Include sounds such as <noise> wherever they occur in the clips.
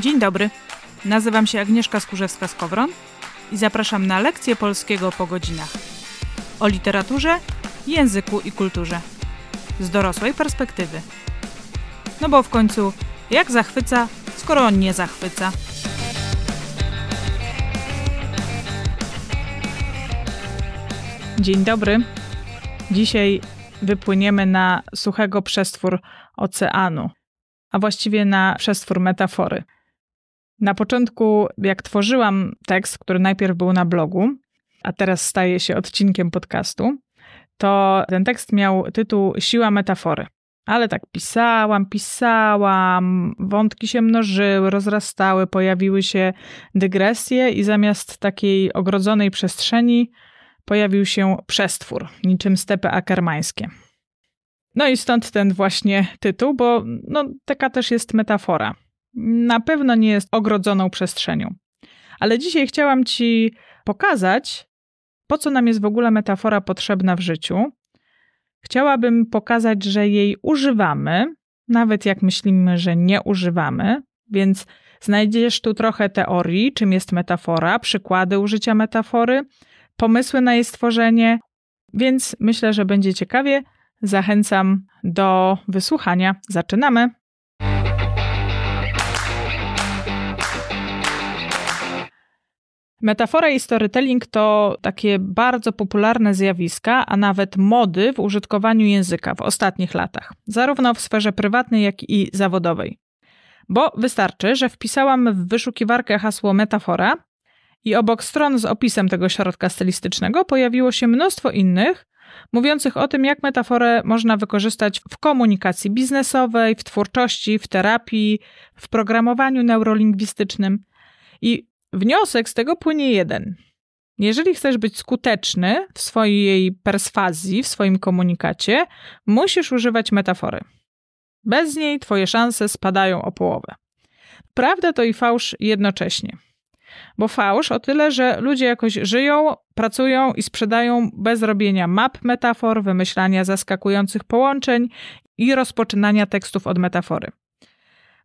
Dzień dobry. Nazywam się Agnieszka Skurzewska-Skowron i zapraszam na lekcję polskiego po godzinach. O literaturze, języku i kulturze. Z dorosłej perspektywy. No bo w końcu, jak zachwyca, skoro on nie zachwyca? Dzień dobry. Dzisiaj wypłyniemy na suchego przestwór oceanu, a właściwie na przestwór metafory. Na początku, jak tworzyłam tekst, który najpierw był na blogu, a teraz staje się odcinkiem podcastu, to ten tekst miał tytuł Siła metafory. Ale tak pisałam, pisałam, wątki się mnożyły, rozrastały, pojawiły się dygresje, i zamiast takiej ogrodzonej przestrzeni pojawił się przestwór, niczym stepy akermańskie. No i stąd ten właśnie tytuł, bo no, taka też jest metafora. Na pewno nie jest ogrodzoną przestrzenią. Ale dzisiaj chciałam Ci pokazać, po co nam jest w ogóle metafora potrzebna w życiu. Chciałabym pokazać, że jej używamy, nawet jak myślimy, że nie używamy, więc znajdziesz tu trochę teorii, czym jest metafora, przykłady użycia metafory, pomysły na jej stworzenie, więc myślę, że będzie ciekawie. Zachęcam do wysłuchania. Zaczynamy. Metafora i storytelling to takie bardzo popularne zjawiska, a nawet mody w użytkowaniu języka w ostatnich latach, zarówno w sferze prywatnej, jak i zawodowej. Bo wystarczy, że wpisałam w wyszukiwarkę hasło metafora i obok stron z opisem tego środka stylistycznego pojawiło się mnóstwo innych, mówiących o tym, jak metaforę można wykorzystać w komunikacji biznesowej, w twórczości, w terapii, w programowaniu neurolingwistycznym. I wniosek z tego płynie jeden. Jeżeli chcesz być skuteczny w swojej perswazji, w swoim komunikacie, musisz używać metafory. Bez niej twoje szanse spadają o połowę. Prawda to i fałsz jednocześnie. Bo fałsz o tyle, że ludzie jakoś żyją, pracują i sprzedają bez robienia map metafor, wymyślania zaskakujących połączeń i rozpoczynania tekstów od metafory.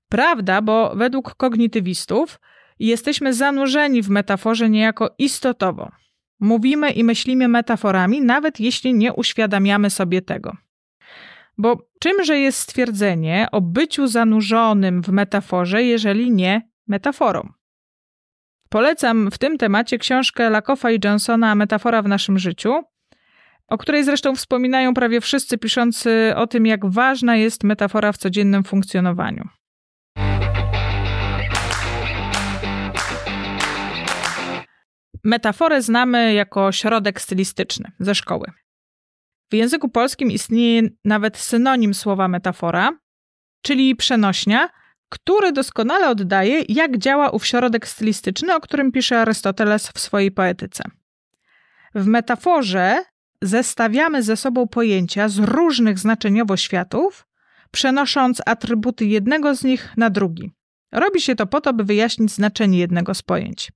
Prawda, bo według kognitywistów jesteśmy zanurzeni w metaforze niejako istotowo. Mówimy i myślimy metaforami, nawet jeśli nie uświadamiamy sobie tego. Bo czymże jest stwierdzenie o byciu zanurzonym w metaforze, jeżeli nie metaforą? Polecam w tym temacie książkę Lakoffa i Johnsona Metafora w naszym życiu, o której zresztą wspominają prawie wszyscy piszący o tym, jak ważna jest metafora w codziennym funkcjonowaniu. Metaforę znamy jako środek stylistyczny ze szkoły. W języku polskim istnieje nawet synonim słowa metafora, czyli przenośnia, który doskonale oddaje, jak działa ów środek stylistyczny, o którym pisze Arystoteles w swojej poetyce. W metaforze zestawiamy ze sobą pojęcia z różnych znaczeniowo światów, przenosząc atrybuty jednego z nich na drugi. Robi się to po to, by wyjaśnić znaczenie jednego z pojęć.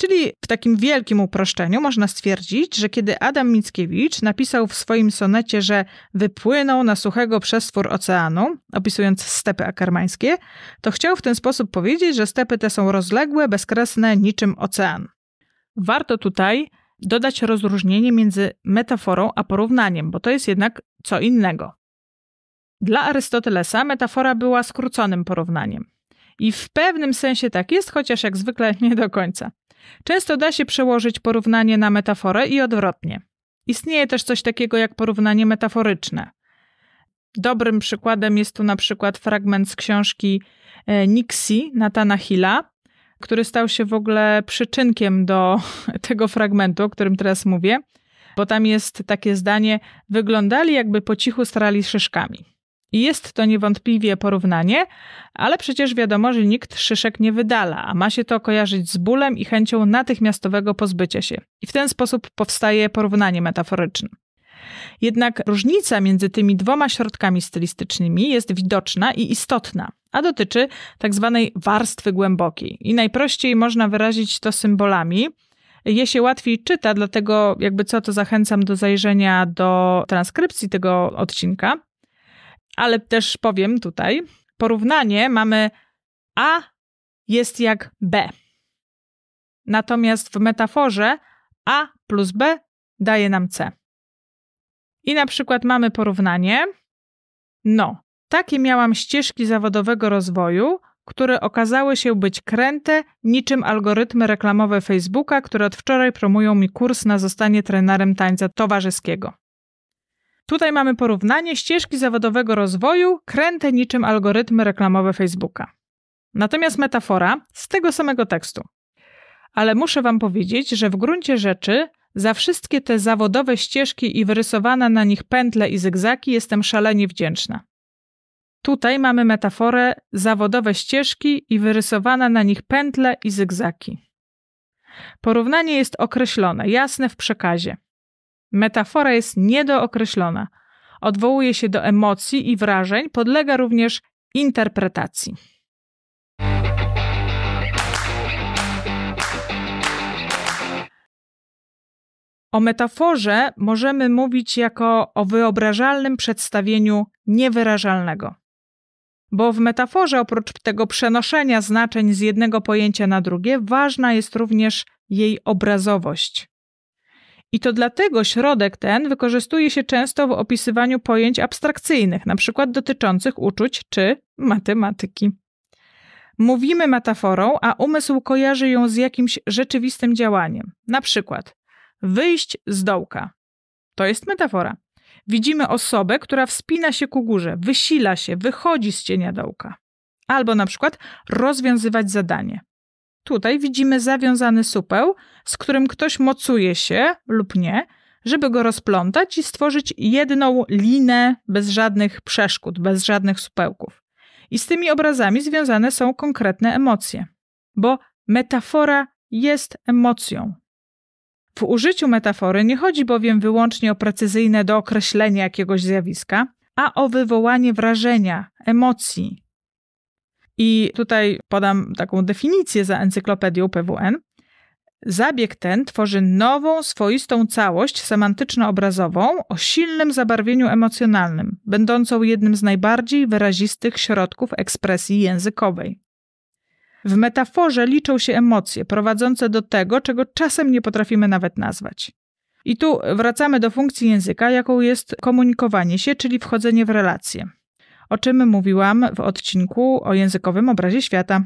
Czyli w takim wielkim uproszczeniu można stwierdzić, że kiedy Adam Mickiewicz napisał w swoim sonecie, że wypłynął na suchego przestwór oceanu, opisując stepy akarmańskie, to chciał w ten sposób powiedzieć, że stepy te są rozległe, bezkresne, niczym ocean. Warto tutaj dodać rozróżnienie między metaforą a porównaniem, bo to jest jednak co innego. Dla Arystotelesa metafora była skróconym porównaniem. I w pewnym sensie tak jest, chociaż jak zwykle <laughs> nie do końca. Często da się przełożyć porównanie na metaforę i odwrotnie. Istnieje też coś takiego jak porównanie metaforyczne. Dobrym przykładem jest tu na przykład fragment z książki e, Nixie Natana Hilla, który stał się w ogóle przyczynkiem do <laughs> tego fragmentu, o którym teraz mówię, bo tam jest takie zdanie: wyglądali jakby po cichu starali szyszkami. Jest to niewątpliwie porównanie, ale przecież wiadomo, że nikt szyszek nie wydala, a ma się to kojarzyć z bólem i chęcią natychmiastowego pozbycia się. I w ten sposób powstaje porównanie metaforyczne. Jednak różnica między tymi dwoma środkami stylistycznymi jest widoczna i istotna, a dotyczy tak zwanej warstwy głębokiej. I najprościej można wyrazić to symbolami. Je się łatwiej czyta, dlatego jakby co to zachęcam do zajrzenia do transkrypcji tego odcinka ale też powiem tutaj, porównanie mamy A jest jak B. Natomiast w metaforze A plus B daje nam C. I na przykład mamy porównanie. No, takie miałam ścieżki zawodowego rozwoju, które okazały się być kręte niczym algorytmy reklamowe Facebooka, które od wczoraj promują mi kurs na zostanie trenerem tańca towarzyskiego. Tutaj mamy porównanie ścieżki zawodowego rozwoju, kręte niczym algorytmy reklamowe Facebooka. Natomiast metafora z tego samego tekstu. Ale muszę Wam powiedzieć, że w gruncie rzeczy za wszystkie te zawodowe ścieżki i wyrysowane na nich pętle i zygzaki jestem szalenie wdzięczna. Tutaj mamy metaforę zawodowe ścieżki i wyrysowane na nich pętle i zygzaki. Porównanie jest określone, jasne w przekazie. Metafora jest niedookreślona. Odwołuje się do emocji i wrażeń, podlega również interpretacji. O metaforze możemy mówić jako o wyobrażalnym przedstawieniu niewyrażalnego. Bo w metaforze, oprócz tego przenoszenia znaczeń z jednego pojęcia na drugie, ważna jest również jej obrazowość. I to dlatego środek ten wykorzystuje się często w opisywaniu pojęć abstrakcyjnych, przykład dotyczących uczuć czy matematyki. Mówimy metaforą, a umysł kojarzy ją z jakimś rzeczywistym działaniem. Na przykład wyjść z dołka. To jest metafora. Widzimy osobę, która wspina się ku górze, wysila się, wychodzi z cienia dołka. Albo na przykład rozwiązywać zadanie. Tutaj widzimy zawiązany supeł, z którym ktoś mocuje się lub nie, żeby go rozplątać i stworzyć jedną linę bez żadnych przeszkód, bez żadnych supełków. I z tymi obrazami związane są konkretne emocje, bo metafora jest emocją. W użyciu metafory nie chodzi bowiem wyłącznie o precyzyjne dookreślenie jakiegoś zjawiska, a o wywołanie wrażenia, emocji, i tutaj podam taką definicję za encyklopedią PWN. Zabieg ten tworzy nową, swoistą całość semantyczno-obrazową o silnym zabarwieniu emocjonalnym, będącą jednym z najbardziej wyrazistych środków ekspresji językowej. W metaforze liczą się emocje prowadzące do tego, czego czasem nie potrafimy nawet nazwać. I tu wracamy do funkcji języka, jaką jest komunikowanie się, czyli wchodzenie w relacje o czym mówiłam w odcinku o językowym obrazie świata.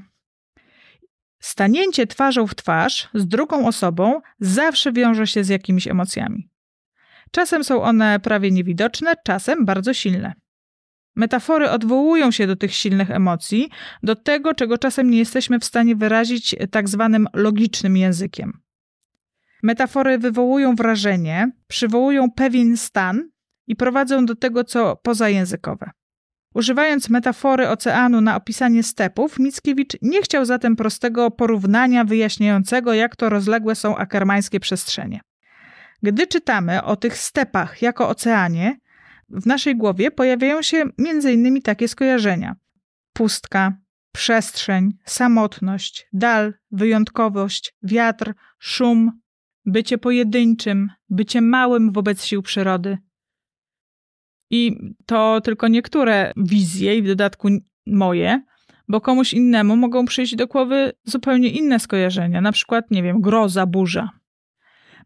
Stanięcie twarzą w twarz z drugą osobą zawsze wiąże się z jakimiś emocjami. Czasem są one prawie niewidoczne, czasem bardzo silne. Metafory odwołują się do tych silnych emocji, do tego, czego czasem nie jesteśmy w stanie wyrazić tak zwanym logicznym językiem. Metafory wywołują wrażenie, przywołują pewien stan i prowadzą do tego, co pozajęzykowe. Używając metafory oceanu na opisanie stepów, Mickiewicz nie chciał zatem prostego porównania wyjaśniającego, jak to rozległe są akermańskie przestrzenie. Gdy czytamy o tych stepach jako oceanie, w naszej głowie pojawiają się m.in. takie skojarzenia: pustka, przestrzeń, samotność, dal, wyjątkowość, wiatr, szum, bycie pojedynczym, bycie małym wobec sił przyrody, i to tylko niektóre wizje, i w dodatku moje, bo komuś innemu mogą przyjść do głowy zupełnie inne skojarzenia, na przykład, nie wiem, groza, burza.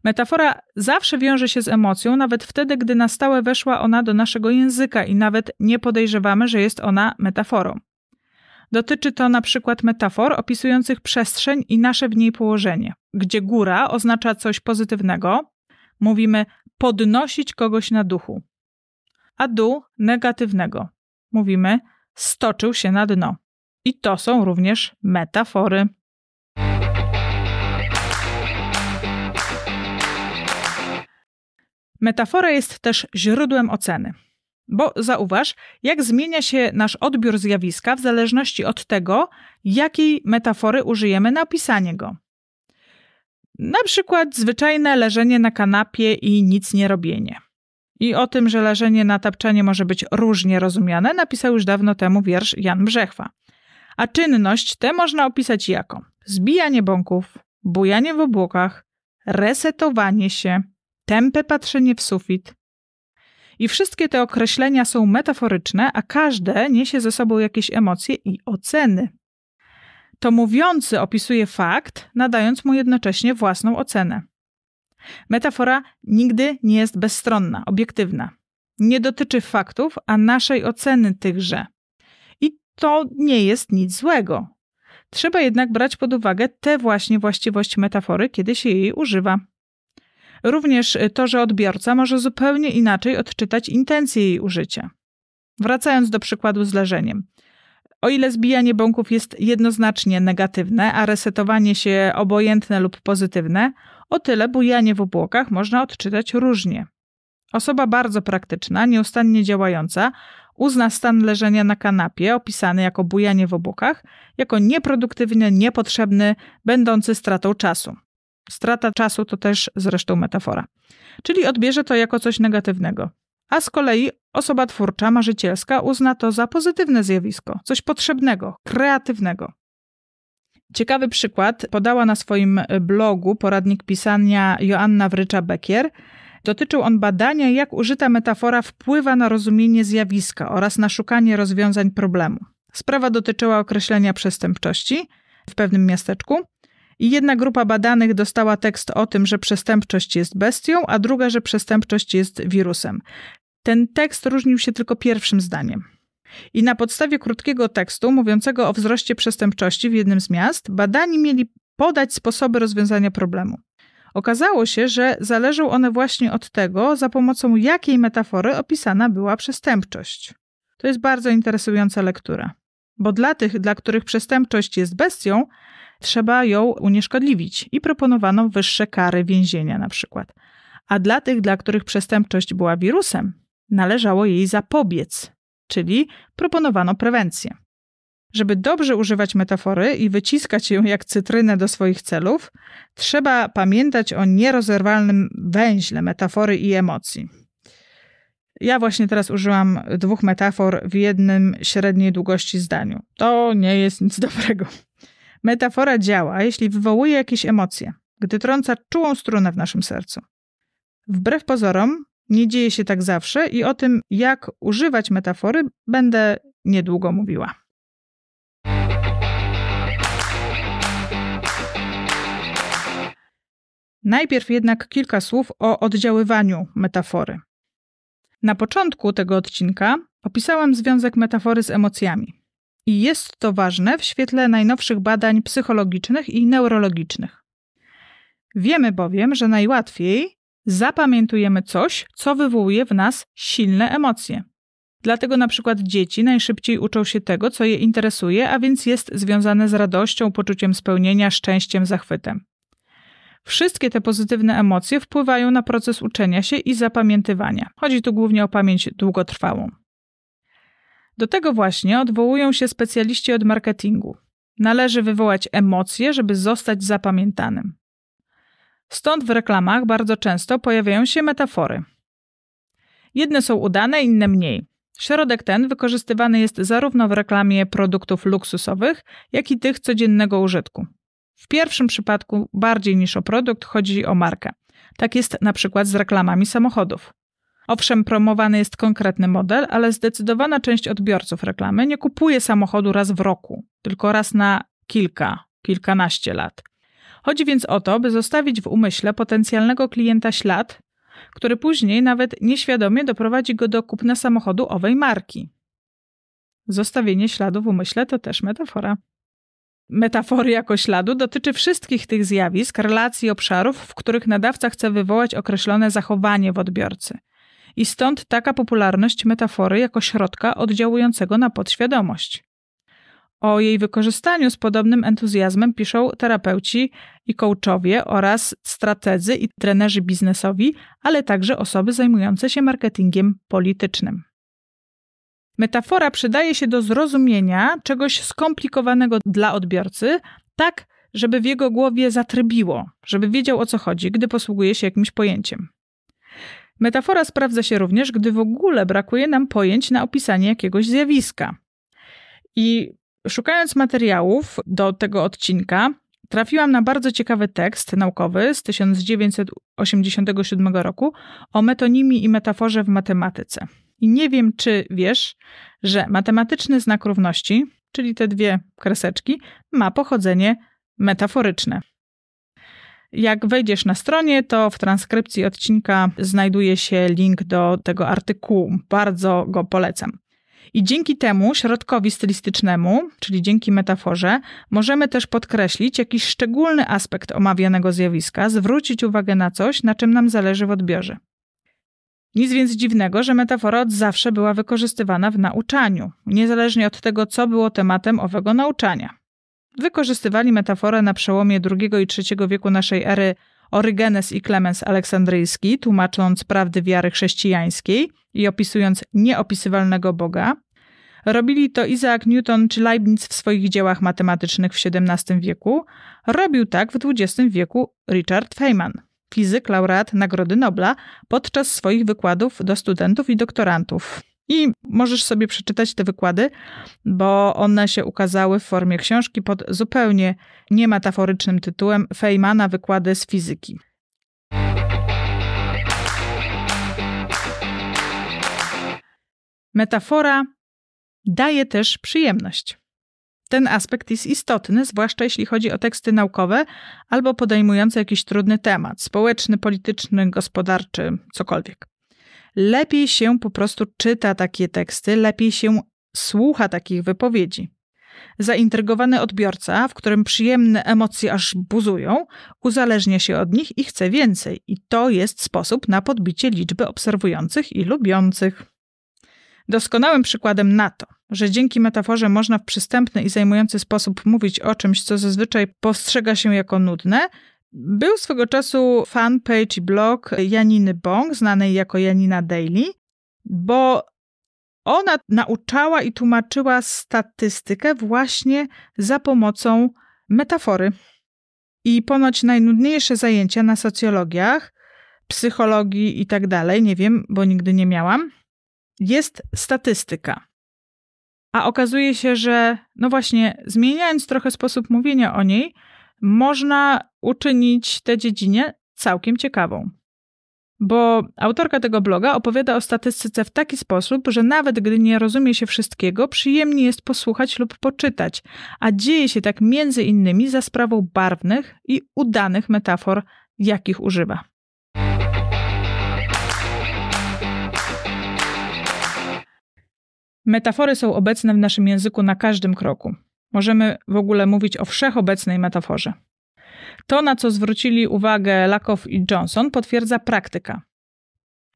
Metafora zawsze wiąże się z emocją, nawet wtedy, gdy na stałe weszła ona do naszego języka i nawet nie podejrzewamy, że jest ona metaforą. Dotyczy to na przykład metafor opisujących przestrzeń i nasze w niej położenie, gdzie góra oznacza coś pozytywnego, mówimy podnosić kogoś na duchu a dół negatywnego. Mówimy, stoczył się na dno. I to są również metafory. Metafora jest też źródłem oceny. Bo zauważ, jak zmienia się nasz odbiór zjawiska w zależności od tego, jakiej metafory użyjemy na opisanie go. Na przykład zwyczajne leżenie na kanapie i nic nie robienie. I o tym, że leżenie na tapczanie może być różnie rozumiane, napisał już dawno temu wiersz Jan Brzechwa. A czynność tę można opisać jako zbijanie bąków, bujanie w obłokach, resetowanie się, tępe patrzenie w sufit. I wszystkie te określenia są metaforyczne, a każde niesie ze sobą jakieś emocje i oceny. to mówiący opisuje fakt, nadając mu jednocześnie własną ocenę. Metafora nigdy nie jest bezstronna, obiektywna. Nie dotyczy faktów, a naszej oceny tychże. I to nie jest nic złego. Trzeba jednak brać pod uwagę te właśnie właściwości metafory, kiedy się jej używa. Również to, że odbiorca może zupełnie inaczej odczytać intencje jej użycia. Wracając do przykładu z leżeniem. O ile zbijanie bąków jest jednoznacznie negatywne, a resetowanie się obojętne lub pozytywne, o tyle bujanie w obłokach można odczytać różnie. Osoba bardzo praktyczna, nieustannie działająca, uzna stan leżenia na kanapie, opisany jako bujanie w obłokach, jako nieproduktywny, niepotrzebny, będący stratą czasu. Strata czasu to też zresztą metafora. Czyli odbierze to jako coś negatywnego. A z kolei osoba twórcza, marzycielska uzna to za pozytywne zjawisko, coś potrzebnego, kreatywnego. Ciekawy przykład podała na swoim blogu poradnik pisania Joanna Wrycza-Bekier. Dotyczył on badania, jak użyta metafora wpływa na rozumienie zjawiska oraz na szukanie rozwiązań problemu. Sprawa dotyczyła określenia przestępczości w pewnym miasteczku. I jedna grupa badanych dostała tekst o tym, że przestępczość jest bestią, a druga, że przestępczość jest wirusem. Ten tekst różnił się tylko pierwszym zdaniem. I na podstawie krótkiego tekstu mówiącego o wzroście przestępczości w jednym z miast, badani mieli podać sposoby rozwiązania problemu. Okazało się, że zależą one właśnie od tego, za pomocą jakiej metafory opisana była przestępczość. To jest bardzo interesująca lektura, bo dla tych, dla których przestępczość jest bestią, trzeba ją unieszkodliwić i proponowano wyższe kary więzienia na przykład. A dla tych, dla których przestępczość była wirusem, należało jej zapobiec, czyli proponowano prewencję. Żeby dobrze używać metafory i wyciskać ją jak cytrynę do swoich celów, trzeba pamiętać o nierozerwalnym węźle metafory i emocji. Ja właśnie teraz użyłam dwóch metafor w jednym średniej długości zdaniu. To nie jest nic dobrego. Metafora działa, jeśli wywołuje jakieś emocje, gdy trąca czułą strunę w naszym sercu. Wbrew pozorom, nie dzieje się tak zawsze i o tym, jak używać metafory, będę niedługo mówiła. Najpierw jednak kilka słów o oddziaływaniu metafory. Na początku tego odcinka opisałam związek metafory z emocjami. I jest to ważne w świetle najnowszych badań psychologicznych i neurologicznych. Wiemy bowiem, że najłatwiej zapamiętujemy coś, co wywołuje w nas silne emocje. Dlatego na przykład dzieci najszybciej uczą się tego, co je interesuje, a więc jest związane z radością, poczuciem spełnienia, szczęściem, zachwytem. Wszystkie te pozytywne emocje wpływają na proces uczenia się i zapamiętywania. Chodzi tu głównie o pamięć długotrwałą. Do tego właśnie odwołują się specjaliści od marketingu. Należy wywołać emocje, żeby zostać zapamiętanym. Stąd w reklamach bardzo często pojawiają się metafory. Jedne są udane, inne mniej. Środek ten wykorzystywany jest zarówno w reklamie produktów luksusowych, jak i tych codziennego użytku. W pierwszym przypadku bardziej niż o produkt chodzi o markę. Tak jest na przykład z reklamami samochodów. Owszem, promowany jest konkretny model, ale zdecydowana część odbiorców reklamy nie kupuje samochodu raz w roku, tylko raz na kilka, kilkanaście lat. Chodzi więc o to, by zostawić w umyśle potencjalnego klienta ślad, który później nawet nieświadomie doprowadzi go do kupna samochodu owej marki. Zostawienie śladu w umyśle to też metafora. Metafory jako śladu dotyczy wszystkich tych zjawisk, relacji, obszarów, w których nadawca chce wywołać określone zachowanie w odbiorcy. I stąd taka popularność metafory jako środka oddziałującego na podświadomość. O jej wykorzystaniu z podobnym entuzjazmem piszą terapeuci i coachowie oraz strategzy i trenerzy biznesowi, ale także osoby zajmujące się marketingiem politycznym. Metafora przydaje się do zrozumienia czegoś skomplikowanego dla odbiorcy, tak, żeby w jego głowie zatrybiło, żeby wiedział o co chodzi, gdy posługuje się jakimś pojęciem. Metafora sprawdza się również, gdy w ogóle brakuje nam pojęć na opisanie jakiegoś zjawiska. I szukając materiałów do tego odcinka, trafiłam na bardzo ciekawy tekst naukowy z 1987 roku o metonimii i metaforze w matematyce. I nie wiem, czy wiesz, że matematyczny znak równości, czyli te dwie kreseczki, ma pochodzenie metaforyczne. Jak wejdziesz na stronie, to w transkrypcji odcinka znajduje się link do tego artykułu. Bardzo go polecam. I dzięki temu środkowi stylistycznemu, czyli dzięki metaforze, możemy też podkreślić jakiś szczególny aspekt omawianego zjawiska, zwrócić uwagę na coś, na czym nam zależy w odbiorze. Nic więc dziwnego, że metafora od zawsze była wykorzystywana w nauczaniu, niezależnie od tego, co było tematem owego nauczania. Wykorzystywali metaforę na przełomie II i III wieku naszej ery Orygenes i Klemens Aleksandryjski, tłumacząc prawdy wiary chrześcijańskiej i opisując nieopisywalnego Boga. Robili to Isaac Newton czy Leibniz w swoich dziełach matematycznych w XVII wieku. Robił tak w XX wieku Richard Feynman, fizyk, laureat Nagrody Nobla, podczas swoich wykładów do studentów i doktorantów. I możesz sobie przeczytać te wykłady, bo one się ukazały w formie książki pod zupełnie niemetaforycznym tytułem Feynmana Wykłady z fizyki. Metafora daje też przyjemność. Ten aspekt jest istotny, zwłaszcza jeśli chodzi o teksty naukowe albo podejmujące jakiś trudny temat społeczny, polityczny, gospodarczy, cokolwiek lepiej się po prostu czyta takie teksty, lepiej się słucha takich wypowiedzi. Zaintrygowany odbiorca, w którym przyjemne emocje aż buzują, uzależnia się od nich i chce więcej, i to jest sposób na podbicie liczby obserwujących i lubiących. Doskonałym przykładem na to, że dzięki metaforze można w przystępny i zajmujący sposób mówić o czymś, co zazwyczaj postrzega się jako nudne, był swego czasu fanpage i blog Janiny Bong, znanej jako Janina Daily, bo ona nauczała i tłumaczyła statystykę właśnie za pomocą metafory. I ponoć najnudniejsze zajęcia na socjologiach, psychologii i tak dalej, nie wiem, bo nigdy nie miałam, jest statystyka. A okazuje się, że no właśnie, zmieniając trochę sposób mówienia o niej, można uczynić tę dziedzinę całkiem ciekawą. Bo autorka tego bloga opowiada o statystyce w taki sposób, że nawet gdy nie rozumie się wszystkiego, przyjemnie jest posłuchać lub poczytać, a dzieje się tak między innymi za sprawą barwnych i udanych metafor, jakich używa. Metafory są obecne w naszym języku na każdym kroku. Możemy w ogóle mówić o wszechobecnej metaforze. To, na co zwrócili uwagę Lakow i Johnson, potwierdza praktyka.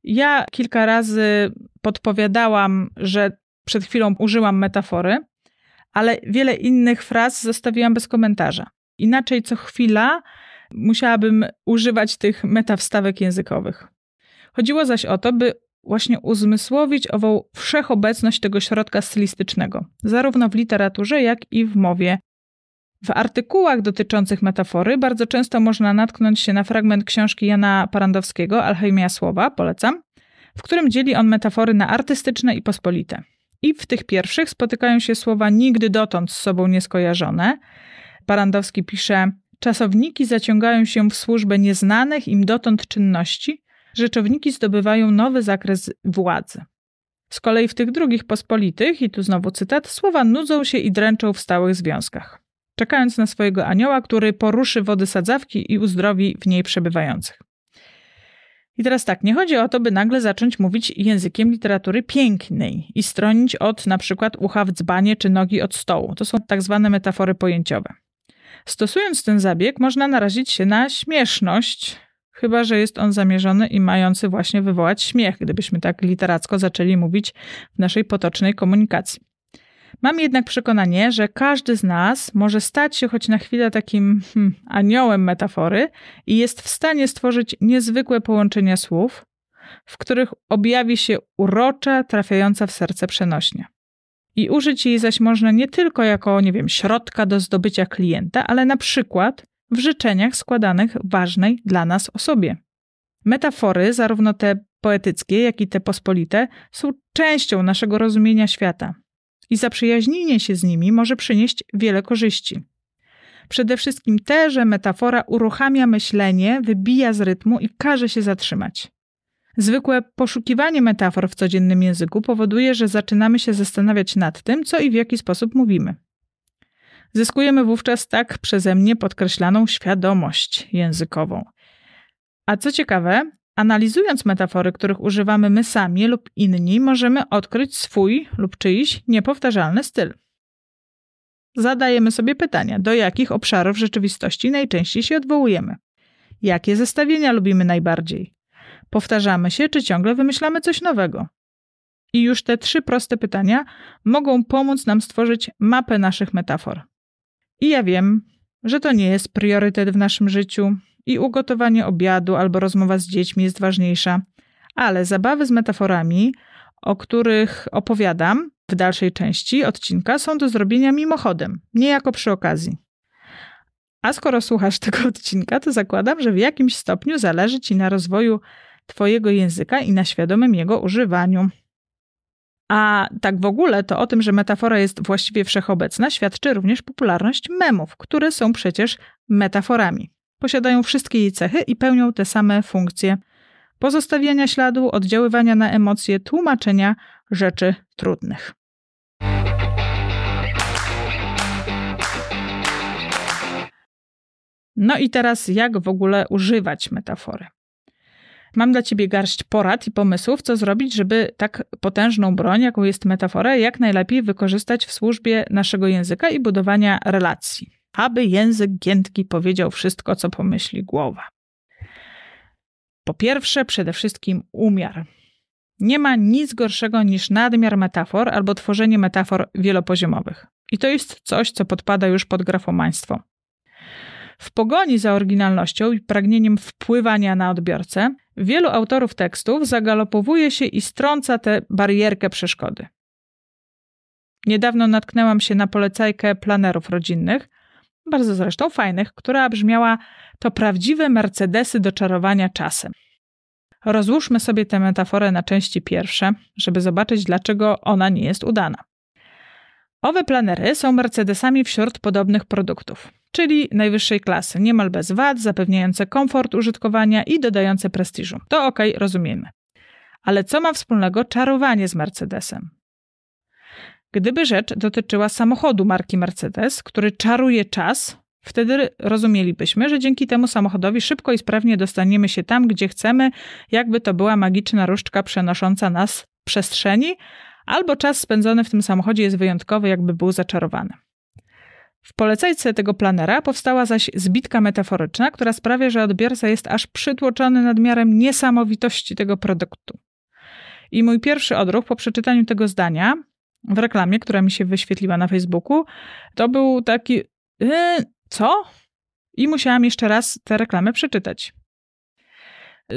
Ja kilka razy podpowiadałam, że przed chwilą użyłam metafory, ale wiele innych fraz zostawiłam bez komentarza. Inaczej co chwila musiałabym używać tych metawstawek językowych. Chodziło zaś o to, by właśnie uzmysłowić ową wszechobecność tego środka stylistycznego, zarówno w literaturze, jak i w mowie. W artykułach dotyczących metafory bardzo często można natknąć się na fragment książki Jana Parandowskiego Alchemia Słowa, polecam, w którym dzieli on metafory na artystyczne i pospolite. I w tych pierwszych spotykają się słowa nigdy dotąd z sobą nieskojarzone. Parandowski pisze: Czasowniki zaciągają się w służbę nieznanych im dotąd czynności, rzeczowniki zdobywają nowy zakres władzy. Z kolei w tych drugich pospolitych, i tu znowu cytat, słowa nudzą się i dręczą w stałych związkach, czekając na swojego anioła, który poruszy wody sadzawki i uzdrowi w niej przebywających. I teraz tak, nie chodzi o to, by nagle zacząć mówić językiem literatury pięknej i stronić od na przykład ucha w dzbanie czy nogi od stołu. To są tak zwane metafory pojęciowe. Stosując ten zabieg, można narazić się na śmieszność, chyba że jest on zamierzony i mający właśnie wywołać śmiech, gdybyśmy tak literacko zaczęli mówić w naszej potocznej komunikacji. Mam jednak przekonanie, że każdy z nas może stać się choć na chwilę takim hmm, aniołem metafory i jest w stanie stworzyć niezwykłe połączenia słów, w których objawi się urocza, trafiająca w serce przenośnia. I użyć jej zaś można nie tylko jako, nie wiem, środka do zdobycia klienta, ale na przykład w życzeniach składanych ważnej dla nas osobie. Metafory, zarówno te poetyckie, jak i te pospolite, są częścią naszego rozumienia świata i zaprzyjaźnienie się z nimi może przynieść wiele korzyści. Przede wszystkim te, że metafora uruchamia myślenie, wybija z rytmu i każe się zatrzymać. Zwykłe poszukiwanie metafor w codziennym języku powoduje, że zaczynamy się zastanawiać nad tym, co i w jaki sposób mówimy. Zyskujemy wówczas tak przeze mnie podkreślaną świadomość językową. A co ciekawe, analizując metafory, których używamy my sami lub inni, możemy odkryć swój lub czyjś niepowtarzalny styl. Zadajemy sobie pytania, do jakich obszarów rzeczywistości najczęściej się odwołujemy. Jakie zestawienia lubimy najbardziej? Powtarzamy się, czy ciągle wymyślamy coś nowego? I już te trzy proste pytania mogą pomóc nam stworzyć mapę naszych metafor. I ja wiem, że to nie jest priorytet w naszym życiu i ugotowanie obiadu albo rozmowa z dziećmi jest ważniejsza, ale zabawy z metaforami, o których opowiadam w dalszej części odcinka, są do zrobienia mimochodem, niejako przy okazji. A skoro słuchasz tego odcinka, to zakładam, że w jakimś stopniu zależy Ci na rozwoju Twojego języka i na świadomym jego używaniu. A tak w ogóle to o tym, że metafora jest właściwie wszechobecna, świadczy również popularność memów, które są przecież metaforami. Posiadają wszystkie jej cechy i pełnią te same funkcje pozostawiania śladu, oddziaływania na emocje, tłumaczenia rzeczy trudnych. No i teraz, jak w ogóle używać metafory? Mam dla ciebie garść porad i pomysłów, co zrobić, żeby tak potężną broń, jaką jest metafora, jak najlepiej wykorzystać w służbie naszego języka i budowania relacji. Aby język giętki powiedział wszystko, co pomyśli głowa. Po pierwsze, przede wszystkim umiar. Nie ma nic gorszego niż nadmiar metafor albo tworzenie metafor wielopoziomowych. I to jest coś, co podpada już pod grafomaństwo. W pogoni za oryginalnością i pragnieniem wpływania na odbiorcę, wielu autorów tekstów zagalopowuje się i strąca tę barierkę przeszkody. Niedawno natknęłam się na polecajkę planerów rodzinnych, bardzo zresztą fajnych, która brzmiała: To prawdziwe Mercedesy do czarowania czasem. Rozłóżmy sobie tę metaforę na części pierwsze, żeby zobaczyć, dlaczego ona nie jest udana. Owe planery są Mercedesami wśród podobnych produktów czyli najwyższej klasy, niemal bez wad, zapewniające komfort użytkowania i dodające prestiżu. To ok, rozumiemy. Ale co ma wspólnego czarowanie z Mercedesem? Gdyby rzecz dotyczyła samochodu marki Mercedes, który czaruje czas, wtedy rozumielibyśmy, że dzięki temu samochodowi szybko i sprawnie dostaniemy się tam, gdzie chcemy, jakby to była magiczna różdżka przenosząca nas w przestrzeni, albo czas spędzony w tym samochodzie jest wyjątkowy, jakby był zaczarowany. W polecajce tego planera powstała zaś zbitka metaforyczna, która sprawia, że odbiorca jest aż przytłoczony nadmiarem niesamowitości tego produktu. I mój pierwszy odruch po przeczytaniu tego zdania w reklamie, która mi się wyświetliła na Facebooku, to był taki: yy, co? I musiałam jeszcze raz tę reklamę przeczytać.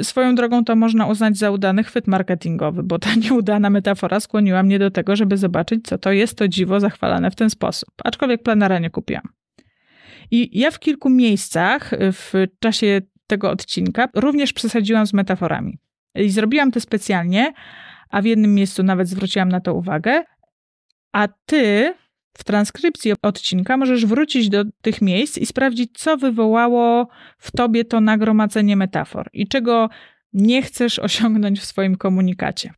Swoją drogą to można uznać za udany chwyt marketingowy, bo ta <laughs> nieudana metafora skłoniła mnie do tego, żeby zobaczyć, co to jest to dziwo zachwalane w ten sposób. Aczkolwiek planera nie kupiłam. I ja w kilku miejscach w czasie tego odcinka również przesadziłam z metaforami. I zrobiłam to specjalnie, a w jednym miejscu nawet zwróciłam na to uwagę. A ty w transkrypcji odcinka możesz wrócić do tych miejsc i sprawdzić, co wywołało w tobie to nagromadzenie metafor i czego nie chcesz osiągnąć w swoim komunikacie.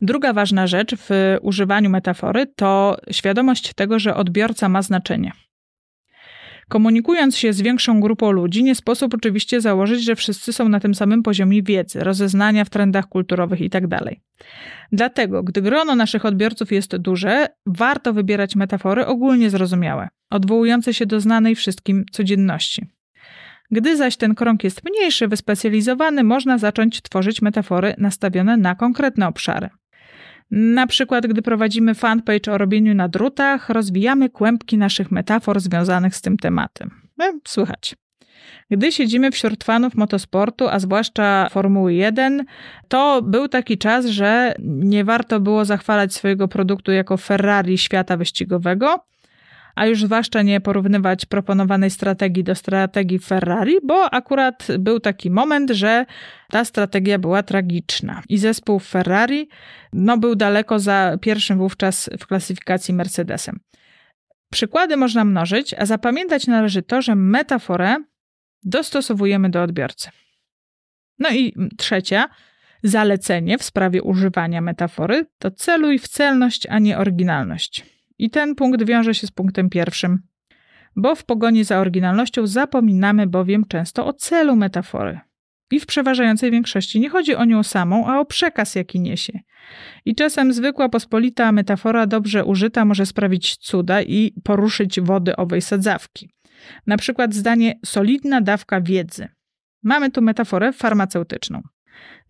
Druga ważna rzecz w używaniu metafory to świadomość tego, że odbiorca ma znaczenie. Komunikując się z większą grupą ludzi, nie sposób oczywiście założyć, że wszyscy są na tym samym poziomie wiedzy, rozeznania w trendach kulturowych itd. Tak Dlatego, gdy grono naszych odbiorców jest duże, warto wybierać metafory ogólnie zrozumiałe, odwołujące się do znanej wszystkim codzienności. Gdy zaś ten krąg jest mniejszy, wyspecjalizowany, można zacząć tworzyć metafory nastawione na konkretne obszary. Na przykład, gdy prowadzimy fanpage o robieniu na drutach, rozwijamy kłębki naszych metafor związanych z tym tematem. No, słychać. Gdy siedzimy wśród fanów motosportu, a zwłaszcza Formuły 1, to był taki czas, że nie warto było zachwalać swojego produktu jako Ferrari świata wyścigowego, a już zwłaszcza nie porównywać proponowanej strategii do strategii Ferrari, bo akurat był taki moment, że ta strategia była tragiczna i zespół Ferrari no, był daleko za pierwszym wówczas w klasyfikacji Mercedesem. Przykłady można mnożyć, a zapamiętać należy to, że metaforę dostosowujemy do odbiorcy. No i trzecia, zalecenie w sprawie używania metafory to celuj w celność, a nie oryginalność. I ten punkt wiąże się z punktem pierwszym. Bo w pogoni za oryginalnością zapominamy bowiem często o celu metafory. I w przeważającej większości nie chodzi o nią samą, a o przekaz, jaki niesie. I czasem zwykła, pospolita metafora dobrze użyta może sprawić cuda i poruszyć wody owej sadzawki. Na przykład zdanie solidna dawka wiedzy. Mamy tu metaforę farmaceutyczną.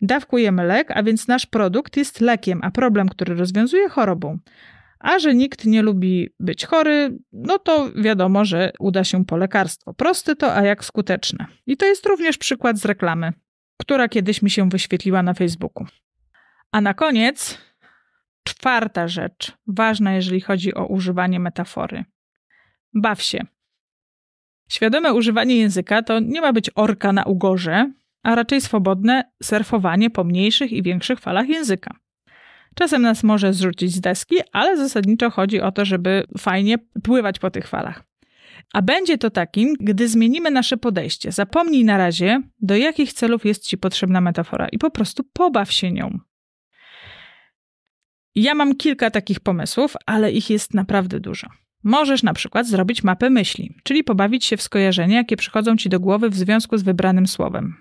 Dawkujemy lek, a więc nasz produkt jest lekiem, a problem, który rozwiązuje chorobą. A że nikt nie lubi być chory, no to wiadomo, że uda się po lekarstwo. Proste to, a jak skuteczne. I to jest również przykład z reklamy, która kiedyś mi się wyświetliła na Facebooku. A na koniec czwarta rzecz, ważna jeżeli chodzi o używanie metafory. Baw się. Świadome używanie języka to nie ma być orka na ugorze, a raczej swobodne surfowanie po mniejszych i większych falach języka. Czasem nas może zrzucić z deski, ale zasadniczo chodzi o to, żeby fajnie pływać po tych falach. A będzie to takim, gdy zmienimy nasze podejście. Zapomnij na razie, do jakich celów jest Ci potrzebna metafora i po prostu pobaw się nią. Ja mam kilka takich pomysłów, ale ich jest naprawdę dużo. Możesz na przykład zrobić mapę myśli, czyli pobawić się w skojarzenia, jakie przychodzą ci do głowy w związku z wybranym słowem.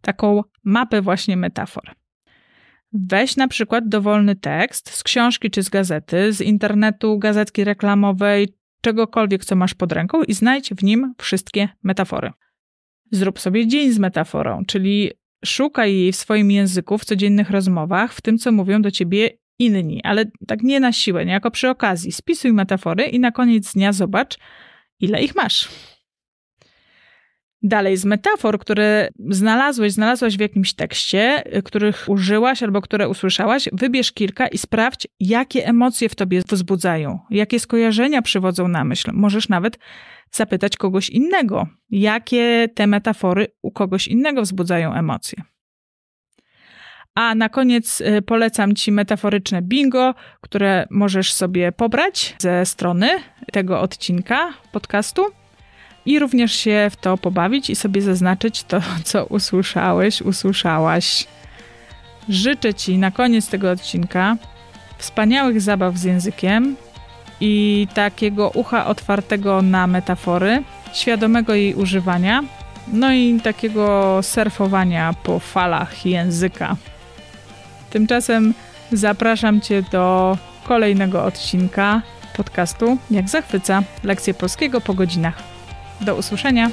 Taką mapę właśnie metafor. Weź na przykład dowolny tekst z książki czy z gazety, z internetu, gazetki reklamowej, czegokolwiek, co masz pod ręką i znajdź w nim wszystkie metafory. Zrób sobie dzień z metaforą, czyli szukaj jej w swoim języku, w codziennych rozmowach, w tym, co mówią do ciebie inni, ale tak nie na siłę, nie jako przy okazji. Spisuj metafory i na koniec dnia zobacz, ile ich masz. Dalej, z metafor, które znalazłeś, znalazłaś w jakimś tekście, których użyłaś albo które usłyszałaś, wybierz kilka i sprawdź, jakie emocje w tobie wzbudzają, jakie skojarzenia przywodzą na myśl. Możesz nawet zapytać kogoś innego, jakie te metafory u kogoś innego wzbudzają emocje. A na koniec y, polecam Ci metaforyczne bingo, które możesz sobie pobrać ze strony tego odcinka podcastu i również się w to pobawić i sobie zaznaczyć to, co usłyszałeś, usłyszałaś. Życzę Ci na koniec tego odcinka wspaniałych zabaw z językiem i takiego ucha otwartego na metafory, świadomego jej używania, no i takiego surfowania po falach języka. Tymczasem zapraszam Cię do kolejnego odcinka podcastu Jak zachwyca lekcje polskiego po godzinach. Do usłyszenia.